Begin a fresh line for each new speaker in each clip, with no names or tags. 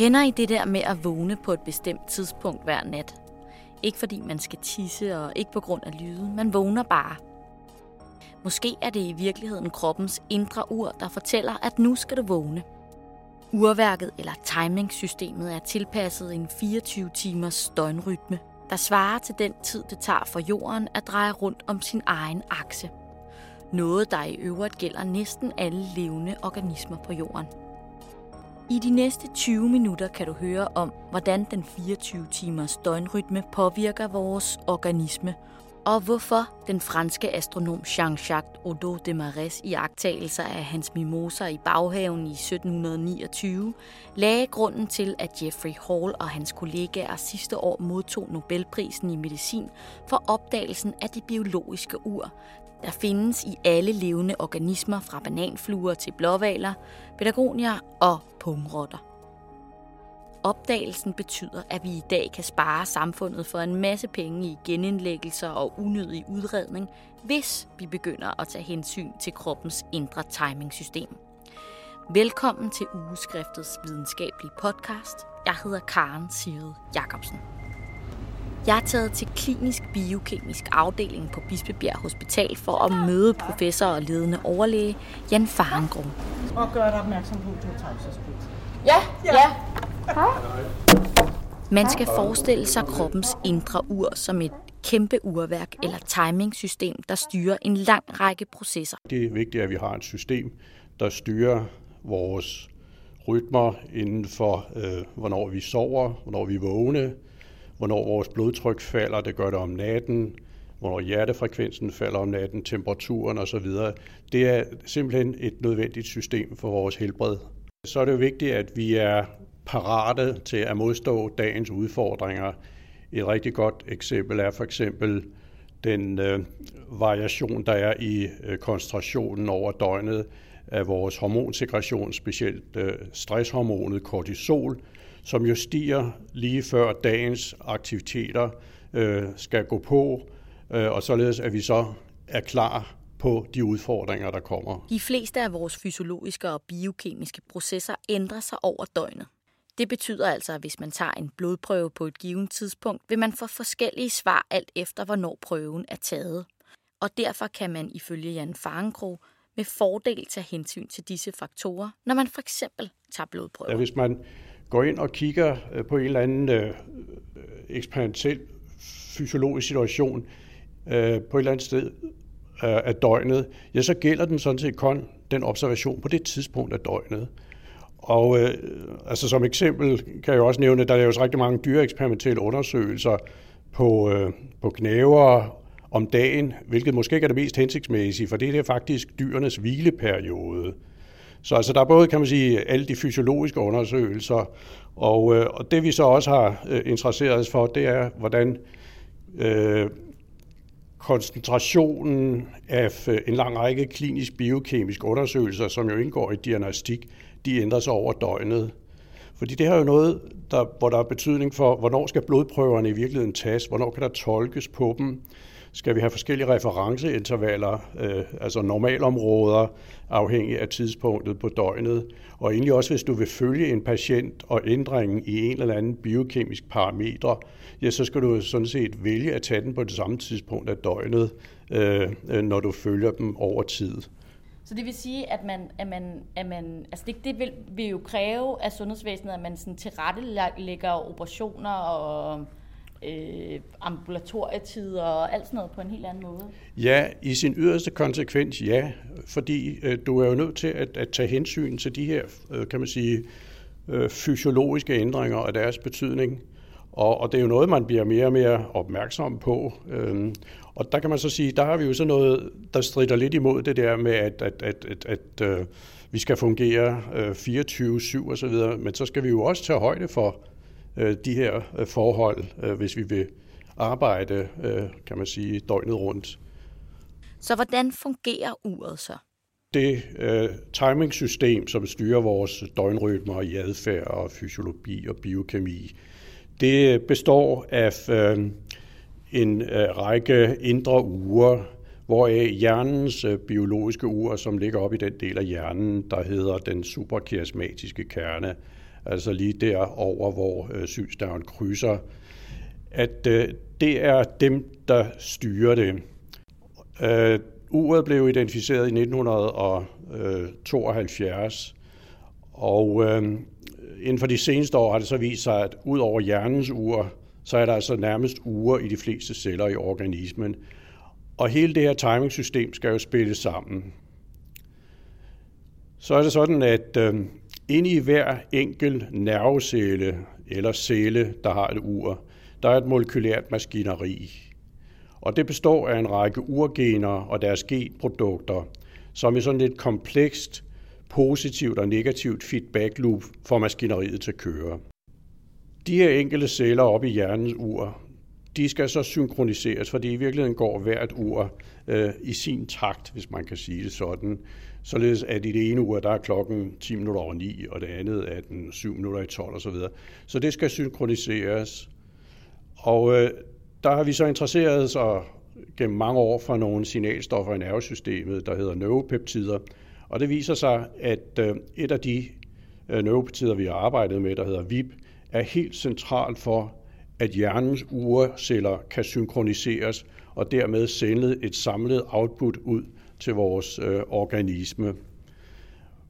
Kender I det der med at vågne på et bestemt tidspunkt hver nat? Ikke fordi man skal tisse og ikke på grund af lyde, man vågner bare. Måske er det i virkeligheden kroppens indre ur, der fortæller, at nu skal du vågne. Urværket eller timingssystemet er tilpasset en 24 timers døgnrytme, der svarer til den tid, det tager for jorden at dreje rundt om sin egen akse. Noget, der i øvrigt gælder næsten alle levende organismer på jorden. I de næste 20 minutter kan du høre om, hvordan den 24 timers døgnrytme påvirker vores organisme, og hvorfor den franske astronom Jean-Jacques Odo de Marais i agtagelser af hans mimoser i baghaven i 1729 lagde grunden til, at Jeffrey Hall og hans kollegaer sidste år modtog Nobelprisen i medicin for opdagelsen af det biologiske ur, der findes i alle levende organismer fra bananfluer til blåvaler, pelargonier og pungrotter. Opdagelsen betyder, at vi i dag kan spare samfundet for en masse penge i genindlæggelser og unødig udredning, hvis vi begynder at tage hensyn til kroppens indre timingsystem. Velkommen til Ugeskriftets videnskabelige podcast. Jeg hedder Karen Sirede Jacobsen. Jeg er taget til klinisk biokemisk afdeling på Bispebjerg Hospital for at møde professor og ledende overlæge Jan Farengrum.
Og gør dig opmærksom på, at du har tavshedspligt.
Ja, ja. Man skal forestille sig kroppens indre ur som et kæmpe urværk eller timingsystem, der styrer en lang række processer.
Det er vigtigt, at vi har et system, der styrer vores rytmer inden for, øh, hvornår vi sover, hvornår vi vågne, hvornår vores blodtryk falder, det gør det om natten, hvornår hjertefrekvensen falder om natten, temperaturen osv. Det er simpelthen et nødvendigt system for vores helbred. Så er det jo vigtigt, at vi er parate til at modstå dagens udfordringer. Et rigtig godt eksempel er for eksempel den øh, variation, der er i øh, koncentrationen over døgnet af vores hormonsekretion, specielt øh, stresshormonet kortisol, som jo stiger lige før dagens aktiviteter øh, skal gå på, øh, og således at vi så er klar på de udfordringer, der kommer.
De fleste af vores fysiologiske og biokemiske processer ændrer sig over døgnet. Det betyder altså, at hvis man tager en blodprøve på et givet tidspunkt, vil man få forskellige svar alt efter, hvornår prøven er taget. Og derfor kan man ifølge Jan Farenkro med fordel tage hensyn til disse faktorer, når man for eksempel tager blodprøver.
Ja, hvis man går ind og kigger øh, på en eller anden øh, øh, eksperimentel fysiologisk situation øh, på et eller andet sted øh, af døgnet, ja, så gælder den sådan set kun den observation på det tidspunkt af døgnet. Og øh, altså som eksempel kan jeg også nævne, at der laves rigtig mange dyreeksperimentelle undersøgelser på, øh, på knæver om dagen, hvilket måske ikke er det mest hensigtsmæssige, for det er faktisk dyrenes hvileperiode. Så altså, der er både, kan man sige, alle de fysiologiske undersøgelser, og, øh, og det vi så også har øh, interesseret os for, det er, hvordan øh, koncentrationen af øh, en lang række klinisk biokemiske undersøgelser, som jo indgår i diagnostik, de ændrer sig over døgnet. Fordi det har jo noget, der, hvor der er betydning for, hvornår skal blodprøverne i virkeligheden tages, hvornår kan der tolkes på dem, skal vi have forskellige referenceintervaller, øh, altså normalområder, afhængig af tidspunktet på døgnet. Og egentlig også, hvis du vil følge en patient og ændringen i en eller anden biokemisk parameter, ja, så skal du sådan set vælge at tage den på det samme tidspunkt af døgnet, øh, øh når du følger dem over tid.
Så det vil sige, at man, at man, at man altså det, det vil, vil jo kræve af sundhedsvæsenet, at man sådan tilrettelægger operationer og øh, ambulatorietider og alt sådan noget på en helt anden måde?
Ja, i sin yderste konsekvens ja, fordi øh, du er jo nødt til at, at tage hensyn til de her, øh, kan man sige, øh, fysiologiske ændringer og deres betydning. Og, og det er jo noget, man bliver mere og mere opmærksom på. Øhm, og der kan man så sige, der har vi jo så noget, der strider lidt imod det der med, at, at, at, at, at øh, vi skal fungere øh, 24-7 osv., men så skal vi jo også tage højde for øh, de her øh, forhold, øh, hvis vi vil arbejde, øh, kan man sige, døgnet rundt.
Så hvordan fungerer uret så?
Det øh, timingsystem, som styrer vores døgnrytmer i adfærd og fysiologi og biokemi, det består af øh, en øh, række indre uger, hvoraf hjernens øh, biologiske ur, som ligger op i den del af hjernen, der hedder den superkiasmatiske kerne, altså lige der over, hvor øh, synsdagen krydser, at øh, det er dem, der styrer det. Øh, uret blev identificeret i 1972, øh, og øh, inden for de seneste år har det så vist sig, at ud over hjernens ur, så er der altså nærmest ure i de fleste celler i organismen. Og hele det her timingsystem skal jo spille sammen. Så er det sådan, at øh, inde i hver enkel nervecelle eller celle, der har et ur, der er et molekylært maskineri. Og det består af en række urgener og deres genprodukter, som i sådan et komplekst positivt og negativt feedback loop får maskineriet til at køre. De her enkelte celler op i hjernens ur, de skal så synkroniseres, fordi i virkeligheden går hvert ur øh, i sin takt, hvis man kan sige det sådan. Således at i det ene ur, der er klokken 10 minutter over 9, og det andet er den 7 minutter i 12 osv. Så, så det skal synkroniseres. Og øh, der har vi så interesseret os gennem mange år for nogle signalstoffer i nervesystemet, der hedder neuropeptider. Og det viser sig, at øh, et af de øh, neuropeptider, vi har arbejdet med, der hedder VIP, er helt centralt for, at hjernens urceller kan synkroniseres og dermed sende et samlet output ud til vores øh, organisme.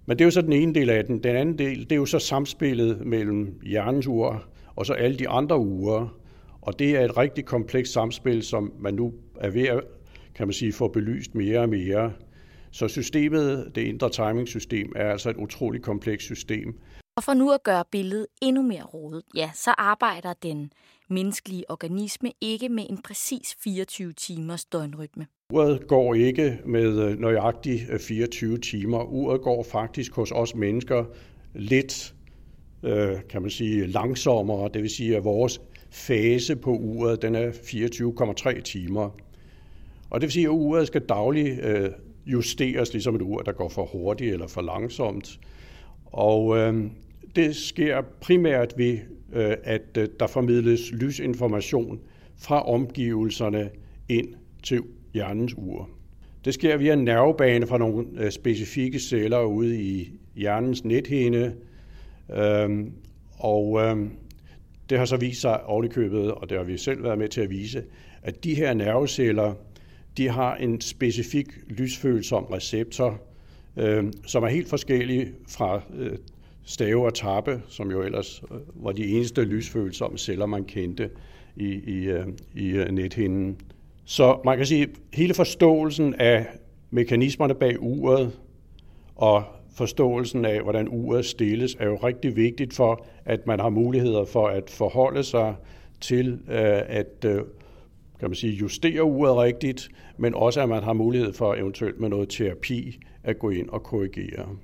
Men det er jo så den ene del af den. Den anden del, det er jo så samspillet mellem hjernens ur og så alle de andre uger. Og det er et rigtig komplekst samspil, som man nu er ved at, kan man sige, få belyst mere og mere. Så systemet, det indre timing-system, er altså et utroligt komplekst system.
Og for nu at gøre billedet endnu mere rodet, ja, så arbejder den menneskelige organisme ikke med en præcis 24 timers døgnrytme.
Uret går ikke med øh, nøjagtig øh, 24 timer. Uret går faktisk hos os mennesker lidt, øh, kan man sige, langsommere. Det vil sige, at vores fase på uret, den er 24,3 timer. Og det vil sige, at uret skal dagligt øh, justeres, ligesom et ur, der går for hurtigt eller for langsomt. Og øh, det sker primært ved, øh, at øh, der formidles lysinformation fra omgivelserne ind til hjernens ur. Det sker via en nervebane fra nogle øh, specifikke celler ude i hjernens nethinde, øh, og øhm, det har så vist sig ovenikøbet, og det har vi selv været med til at vise, at de her nerveceller, de har en specifik lysfølsom receptor, øh, som er helt forskellig fra øh, stave og tappe, som jo ellers øh, var de eneste lysfølsomme celler, man kendte i, i, øh, i øh, nethinden. Så man kan sige, at hele forståelsen af mekanismerne bag uret og forståelsen af, hvordan uret stilles, er jo rigtig vigtigt for, at man har muligheder for at forholde sig til at kan man sige, justere uret rigtigt, men også at man har mulighed for eventuelt med noget terapi at gå ind og korrigere.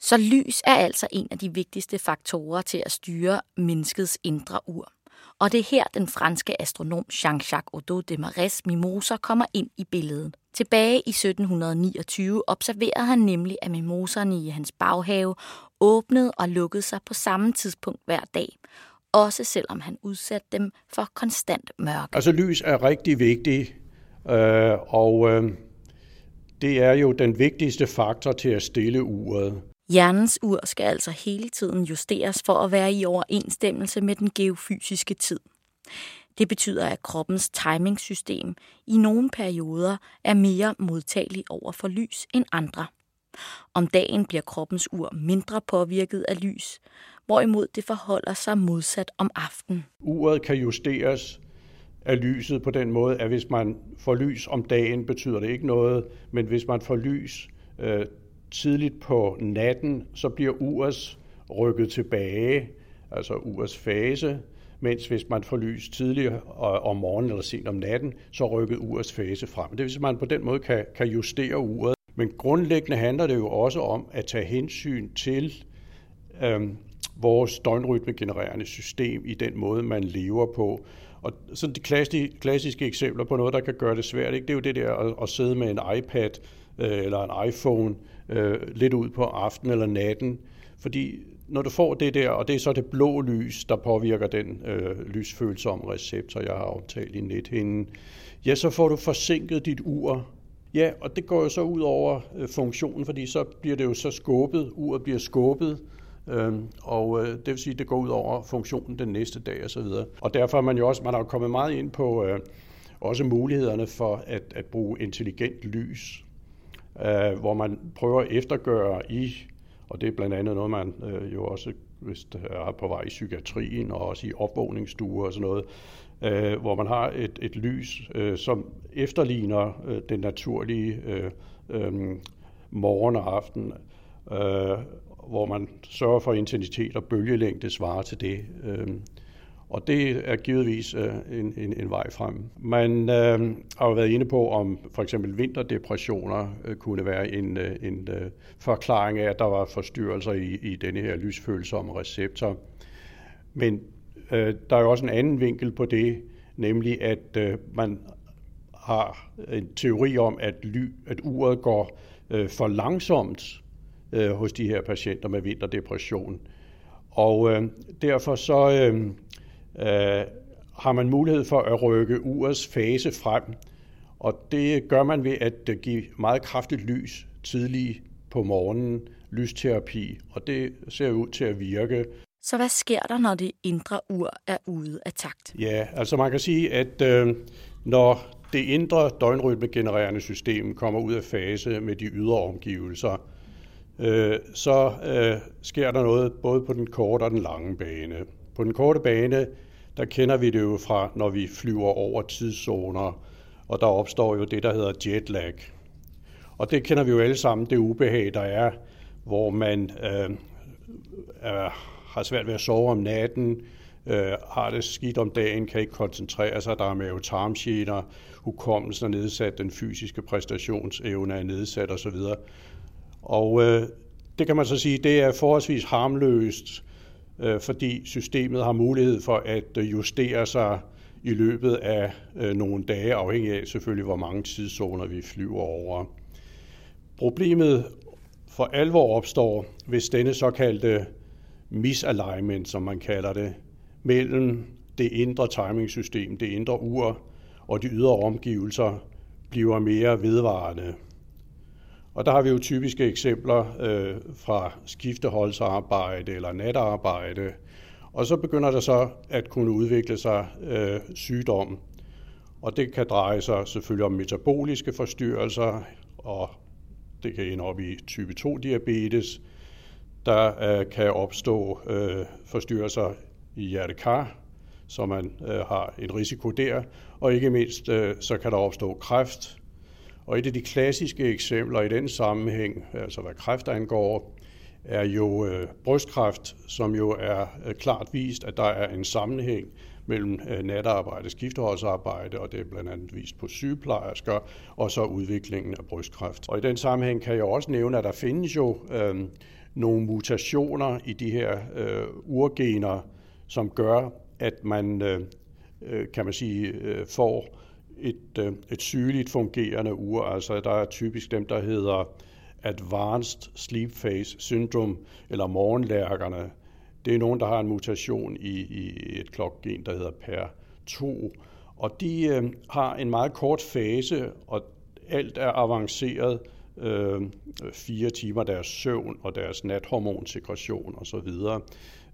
Så lys er altså en af de vigtigste faktorer til at styre menneskets indre ur. Og det er her, den franske astronom Jean-Jacques Odo de Marais mimoser kommer ind i billedet. Tilbage i 1729 observerede han nemlig, at mimoserne i hans baghave åbnede og lukkede sig på samme tidspunkt hver dag, også selvom han udsatte dem for konstant mørke.
Altså lys er rigtig vigtigt, øh, og øh, det er jo den vigtigste faktor til at stille uret.
Hjernens ur skal altså hele tiden justeres for at være i overensstemmelse med den geofysiske tid. Det betyder, at kroppens timingssystem i nogle perioder er mere modtagelig over for lys end andre. Om dagen bliver kroppens ur mindre påvirket af lys, hvorimod det forholder sig modsat om aftenen.
Uret kan justeres af lyset på den måde, at hvis man får lys om dagen, betyder det ikke noget, men hvis man får lys øh, tidligt på natten, så bliver urets rykket tilbage, altså urets fase, mens hvis man får lys tidligt om morgenen eller sent om natten, så rykker urets fase frem. Det vil sige, at man på den måde kan, kan justere uret. Men grundlæggende handler det jo også om at tage hensyn til øhm, vores døgnrytmegenererende system i den måde, man lever på. Og sådan de klassiske, klassiske eksempler på noget, der kan gøre det svært, ikke? det er jo det der at, at sidde med en iPad øh, eller en iPhone øh, lidt ud på aftenen eller natten. Fordi når du får det der, og det er så det blå lys, der påvirker den øh, lysfølsomme receptor, jeg har optalt i nethinden, ja, så får du forsinket dit ur. Ja, og det går jo så ud over øh, funktionen, fordi så bliver det jo så skubbet, uret bliver skubbet, Øhm, og øh, det vil sige, at det går ud over funktionen den næste dag osv. Og, og derfor er man jo også, man har kommet meget ind på øh, også mulighederne for at, at bruge intelligent lys, øh, hvor man prøver at eftergøre i, og det er blandt andet noget, man øh, jo også hvis det er på vej i psykiatrien og også i opvågningsstuer og sådan noget, øh, hvor man har et, et lys, øh, som efterligner øh, den naturlige øh, øh, morgen og aften, øh, hvor man sørger for intensitet og bølgelængde svarer til det. Øh, og det er givetvis øh, en, en, en vej frem. Man øh, har jo været inde på, om for eksempel vinterdepressioner øh, kunne være en, øh, en øh, forklaring af, at der var forstyrrelser i, i denne her lysfølsomme receptor. Men øh, der er jo også en anden vinkel på det, nemlig at øh, man har en teori om, at, ly, at uret går øh, for langsomt øh, hos de her patienter med vinterdepression. Og øh, derfor så øh, øh, har man mulighed for at rykke urets fase frem, og det gør man ved at give meget kraftigt lys tidligt på morgenen, lysterapi, og det ser ud til at virke.
Så hvad sker der, når det indre ur er ude af takt?
Ja, altså man kan sige, at øh, når det indre døgnrytmegenererende system kommer ud af fase med de ydre omgivelser, øh, så øh, sker der noget både på den korte og den lange bane. På den korte bane, der kender vi det jo fra, når vi flyver over tidszoner, og der opstår jo det, der hedder jetlag. Og det kender vi jo alle sammen, det ubehag, der er, hvor man øh, er, har svært ved at sove om natten, øh, har det skidt om dagen, kan ikke koncentrere sig, der er mavetarmgener, hukommelsen er nedsat, den fysiske præstationsevne er nedsat osv. Og øh, det kan man så sige, det er forholdsvis harmløst, øh, fordi systemet har mulighed for at øh, justere sig i løbet af øh, nogle dage, afhængig af selvfølgelig, hvor mange tidszoner vi flyver over. Problemet for alvor opstår, hvis denne såkaldte misalignment, som man kalder det, mellem det indre timingsystem, det indre ur og de ydre omgivelser bliver mere vedvarende. Og der har vi jo typiske eksempler øh, fra skifteholdsarbejde eller natarbejde. Og så begynder der så at kunne udvikle sig øh, sygdom. Og det kan dreje sig selvfølgelig om metaboliske forstyrrelser, og det kan ende op i type 2-diabetes. Der øh, kan opstå øh, forstyrrelser i hjertekar, så man øh, har en risiko der. Og ikke mindst øh, så kan der opstå kræft, og et af de klassiske eksempler i den sammenhæng, altså hvad kræft angår, er jo øh, brystkræft, som jo er øh, klart vist, at der er en sammenhæng mellem øh, natarbejde, skifteholdsarbejde, og det er blandt andet vist på sygeplejersker, og så udviklingen af brystkræft. Og i den sammenhæng kan jeg også nævne, at der findes jo øh, nogle mutationer i de her øh, urgener, som gør, at man, øh, øh kan man sige, øh, får et, øh, et sygeligt fungerende ur. Altså der er typisk dem, der hedder Advanced Sleep Phase Syndrome, eller morgenlærkerne. Det er nogen, der har en mutation i, i et klokgen, der hedder PER2. Og de øh, har en meget kort fase, og alt er avanceret øh, fire timer deres søvn og deres nathormonsekretion osv.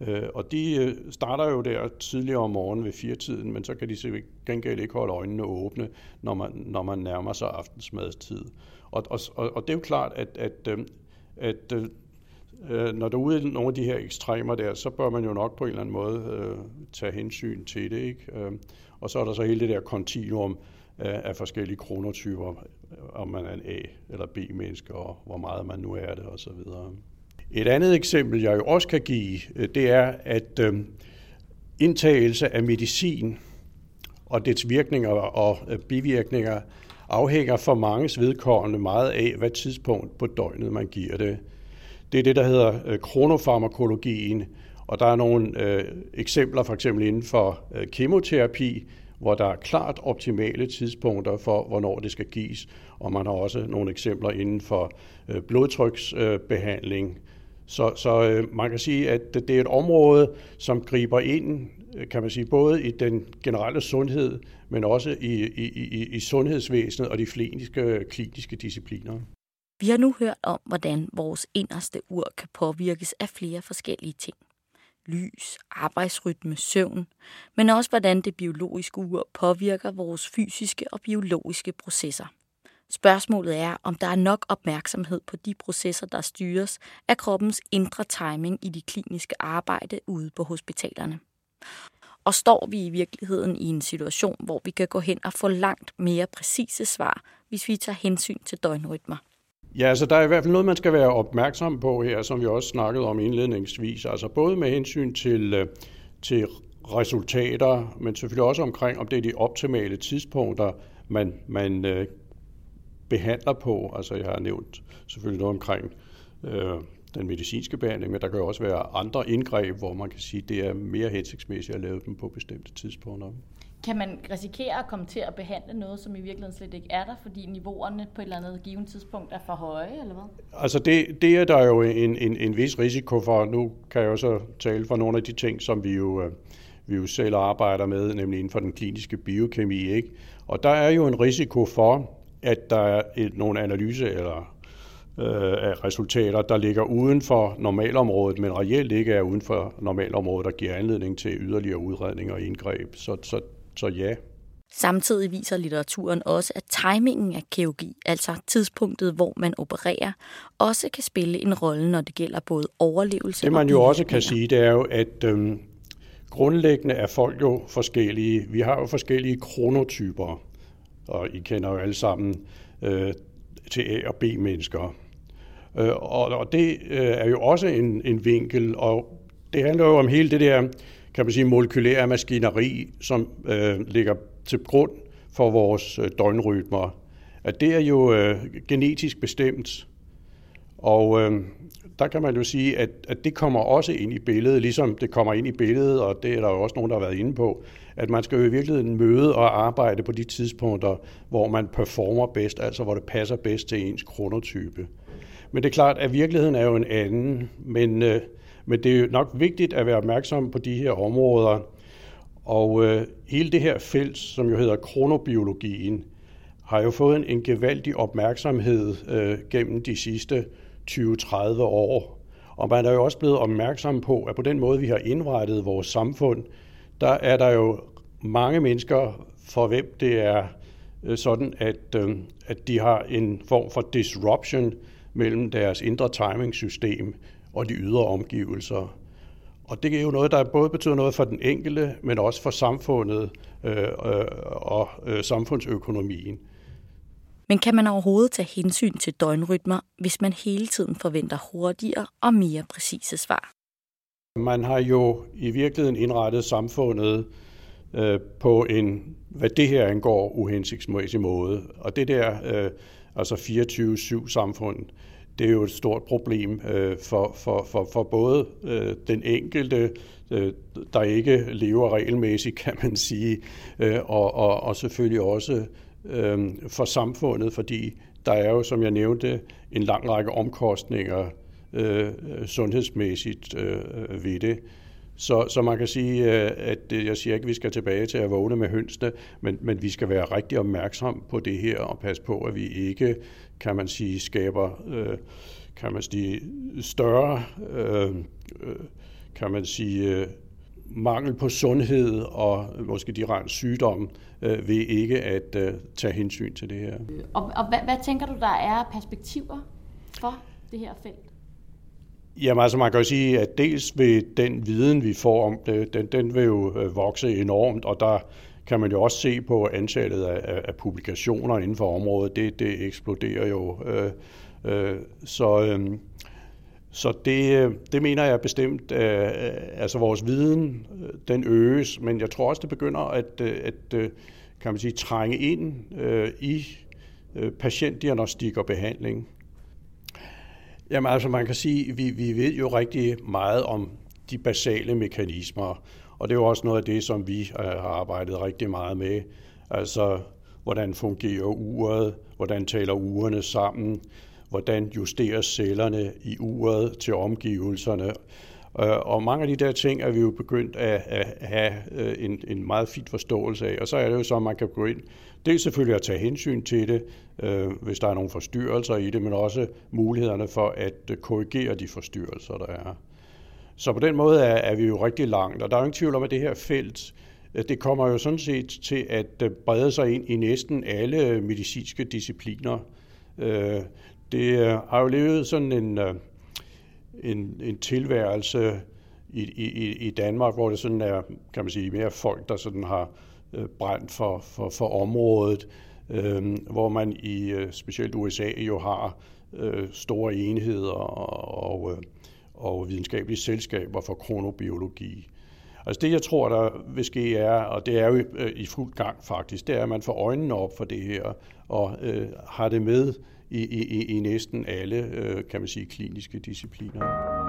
Øh, og de øh, starter jo der tidligere om morgenen ved firetiden, men så kan de til gengæld ikke holde øjnene åbne, når man, når man nærmer sig aftensmadstid. Og, og, og det er jo klart, at, at, øh, at, øh, øh når der er ude i nogle af de her ekstremer der, så bør man jo nok på en eller anden måde øh, tage hensyn til det. Ikke? Øh, og så er der så hele det der kontinuum af, af forskellige kronotyper, om man er en A- eller B-menneske, og hvor meget man nu er det osv. Et andet eksempel, jeg jo også kan give, øh, det er, at øh, indtagelse af medicin og dets virkninger og øh, bivirkninger afhænger for manges vedkommende meget af, hvad tidspunkt på døgnet man giver det. Det er det, der hedder kronofarmakologien, og der er nogle øh, eksempler for eksempel inden for øh, kemoterapi, hvor der er klart optimale tidspunkter for, hvornår det skal gives, og man har også nogle eksempler inden for øh, blodtryksbehandling, så, så øh, man kan sige, at det er et område, som griber ind, øh, kan man sige, både i den generelle sundhed, men også i, i, i, i sundhedsvæsenet og de kliniske, kliniske discipliner.
Vi har nu hørt om, hvordan vores inderste ur kan påvirkes af flere forskellige ting. Lys, arbejdsrytme, søvn, men også hvordan det biologiske ur påvirker vores fysiske og biologiske processer. Spørgsmålet er, om der er nok opmærksomhed på de processer, der styres af kroppens indre timing i de kliniske arbejde ude på hospitalerne. Og står vi i virkeligheden i en situation, hvor vi kan gå hen og få langt mere præcise svar, hvis vi tager hensyn til døgnrytmer?
Ja, altså der er i hvert fald noget, man skal være opmærksom på her, som vi også snakkede om indledningsvis. Altså både med hensyn til, øh, til resultater, men selvfølgelig også omkring, om det er de optimale tidspunkter, man, man øh, behandler på. Altså jeg har nævnt selvfølgelig noget omkring øh, den medicinske behandling, men der kan jo også være andre indgreb, hvor man kan sige, at det er mere hensigtsmæssigt at lave dem på bestemte tidspunkter.
Kan man risikere at komme til at behandle noget, som i virkeligheden slet ikke er der, fordi niveauerne på et eller andet givet tidspunkt er for høje, eller hvad?
Altså det, det er der jo en, en, en vis risiko for. Nu kan jeg jo så tale for nogle af de ting, som vi jo, øh, vi jo selv arbejder med, nemlig inden for den kliniske biokemi. Ikke? Og der er jo en risiko for, at der er et, nogle analyse eller øh, af resultater, der ligger uden for normalområdet, men reelt ikke er uden for normalområdet, der giver anledning til yderligere udredning og indgreb. Så, så, så ja.
Samtidig viser litteraturen også, at timingen af kirurgi, altså tidspunktet, hvor man opererer, også kan spille en rolle, når det gælder både overlevelse
Det man jo også kan sige, det er jo, at øhm, grundlæggende er folk jo forskellige. Vi har jo forskellige kronotyper, og I kender jo alle sammen øh, til A- og B-mennesker. Øh, og, og det øh, er jo også en, en vinkel, og det handler jo om hele det der, kan man sige, molekylære maskineri, som øh, ligger til grund for vores øh, døgnrytmer. At det er jo øh, genetisk bestemt. Og øh, der kan man jo sige, at, at det kommer også ind i billedet, ligesom det kommer ind i billedet, og det er der jo også nogen, der har været inde på, at man skal jo i virkeligheden møde og arbejde på de tidspunkter, hvor man performer bedst, altså hvor det passer bedst til ens kronotype. Men det er klart, at virkeligheden er jo en anden, men, øh, men det er jo nok vigtigt at være opmærksom på de her områder. Og øh, hele det her felt, som jo hedder kronobiologien, har jo fået en, en gevaldig opmærksomhed øh, gennem de sidste 20-30 år. Og man er jo også blevet opmærksom på, at på den måde, vi har indrettet vores samfund, der er der jo mange mennesker, for hvem det er øh, sådan, at, øh, at de har en form for disruption mellem deres indre timing-system og de ydre omgivelser. Og det er jo noget, der både betyder noget for den enkelte, men også for samfundet øh, øh, og øh, samfundsøkonomien.
Men kan man overhovedet tage hensyn til døgnrytmer, hvis man hele tiden forventer hurtigere og mere præcise svar?
Man har jo i virkeligheden indrettet samfundet øh, på en, hvad det her angår, uhensigtsmæssig måde. Og det der, øh, altså 24-7 samfund, det er jo et stort problem øh, for, for, for, for både øh, den enkelte, øh, der ikke lever regelmæssigt, kan man sige, øh, og, og, og selvfølgelig også øh, for samfundet, fordi der er jo, som jeg nævnte, en lang række omkostninger øh, sundhedsmæssigt øh, ved det. Så, så man kan sige, øh, at øh, jeg siger ikke, at vi skal tilbage til at vågne med hønsene, men, men vi skal være rigtig opmærksom på det her og passe på, at vi ikke, kan man sige, skaber øh, kan man sige, større øh, øh kan man sige, mangel på sundhed og måske direkte sygdom øh, ved ikke at øh, tage hensyn til det her.
Og, og hvad, hvad tænker du, der er perspektiver for det her felt?
Jamen altså man kan jo sige, at dels vil den viden, vi får om det, den, den vil jo øh, vokse enormt, og der kan man jo også se på antallet af, af publikationer inden for området. Det, det eksploderer jo. Øh, øh, så øh, så det, øh, det mener jeg bestemt, øh, altså vores viden, den øges, men jeg tror også, det begynder at, at kan man sige, trænge ind i patientdiagnostik og behandling. Jamen altså, man kan sige, vi, vi ved jo rigtig meget om de basale mekanismer, og det er jo også noget af det, som vi øh, har arbejdet rigtig meget med. Altså, hvordan fungerer uret, hvordan taler ugerne sammen, hvordan justeres cellerne i uret til omgivelserne, Øh, og mange af de der ting er vi jo begyndt at, at have øh, en, en meget fin forståelse af. Og så er det jo så, at man kan gå ind, det er selvfølgelig at tage hensyn til det, øh, hvis der er nogle forstyrrelser i det, men også mulighederne for at korrigere de forstyrrelser, der er. Så på den måde er, er vi jo rigtig langt, og der er jo ingen tvivl om, at det her felt, det kommer jo sådan set til at brede sig ind i næsten alle medicinske discipliner. Det har jo levet sådan en, en, en tilværelse i, i, i Danmark, hvor det sådan er, kan man sige, mere folk, der sådan har øh, brændt for, for, for området, øhm, hvor man i øh, specielt USA jo har øh, store enheder og, og og videnskabelige selskaber for kronobiologi. Altså det, jeg tror, der vil ske er, og det er jo i fuld gang faktisk, det er, at man får øjnene op for det her, og øh, har det med i, i, i næsten alle, øh, kan man sige, kliniske discipliner.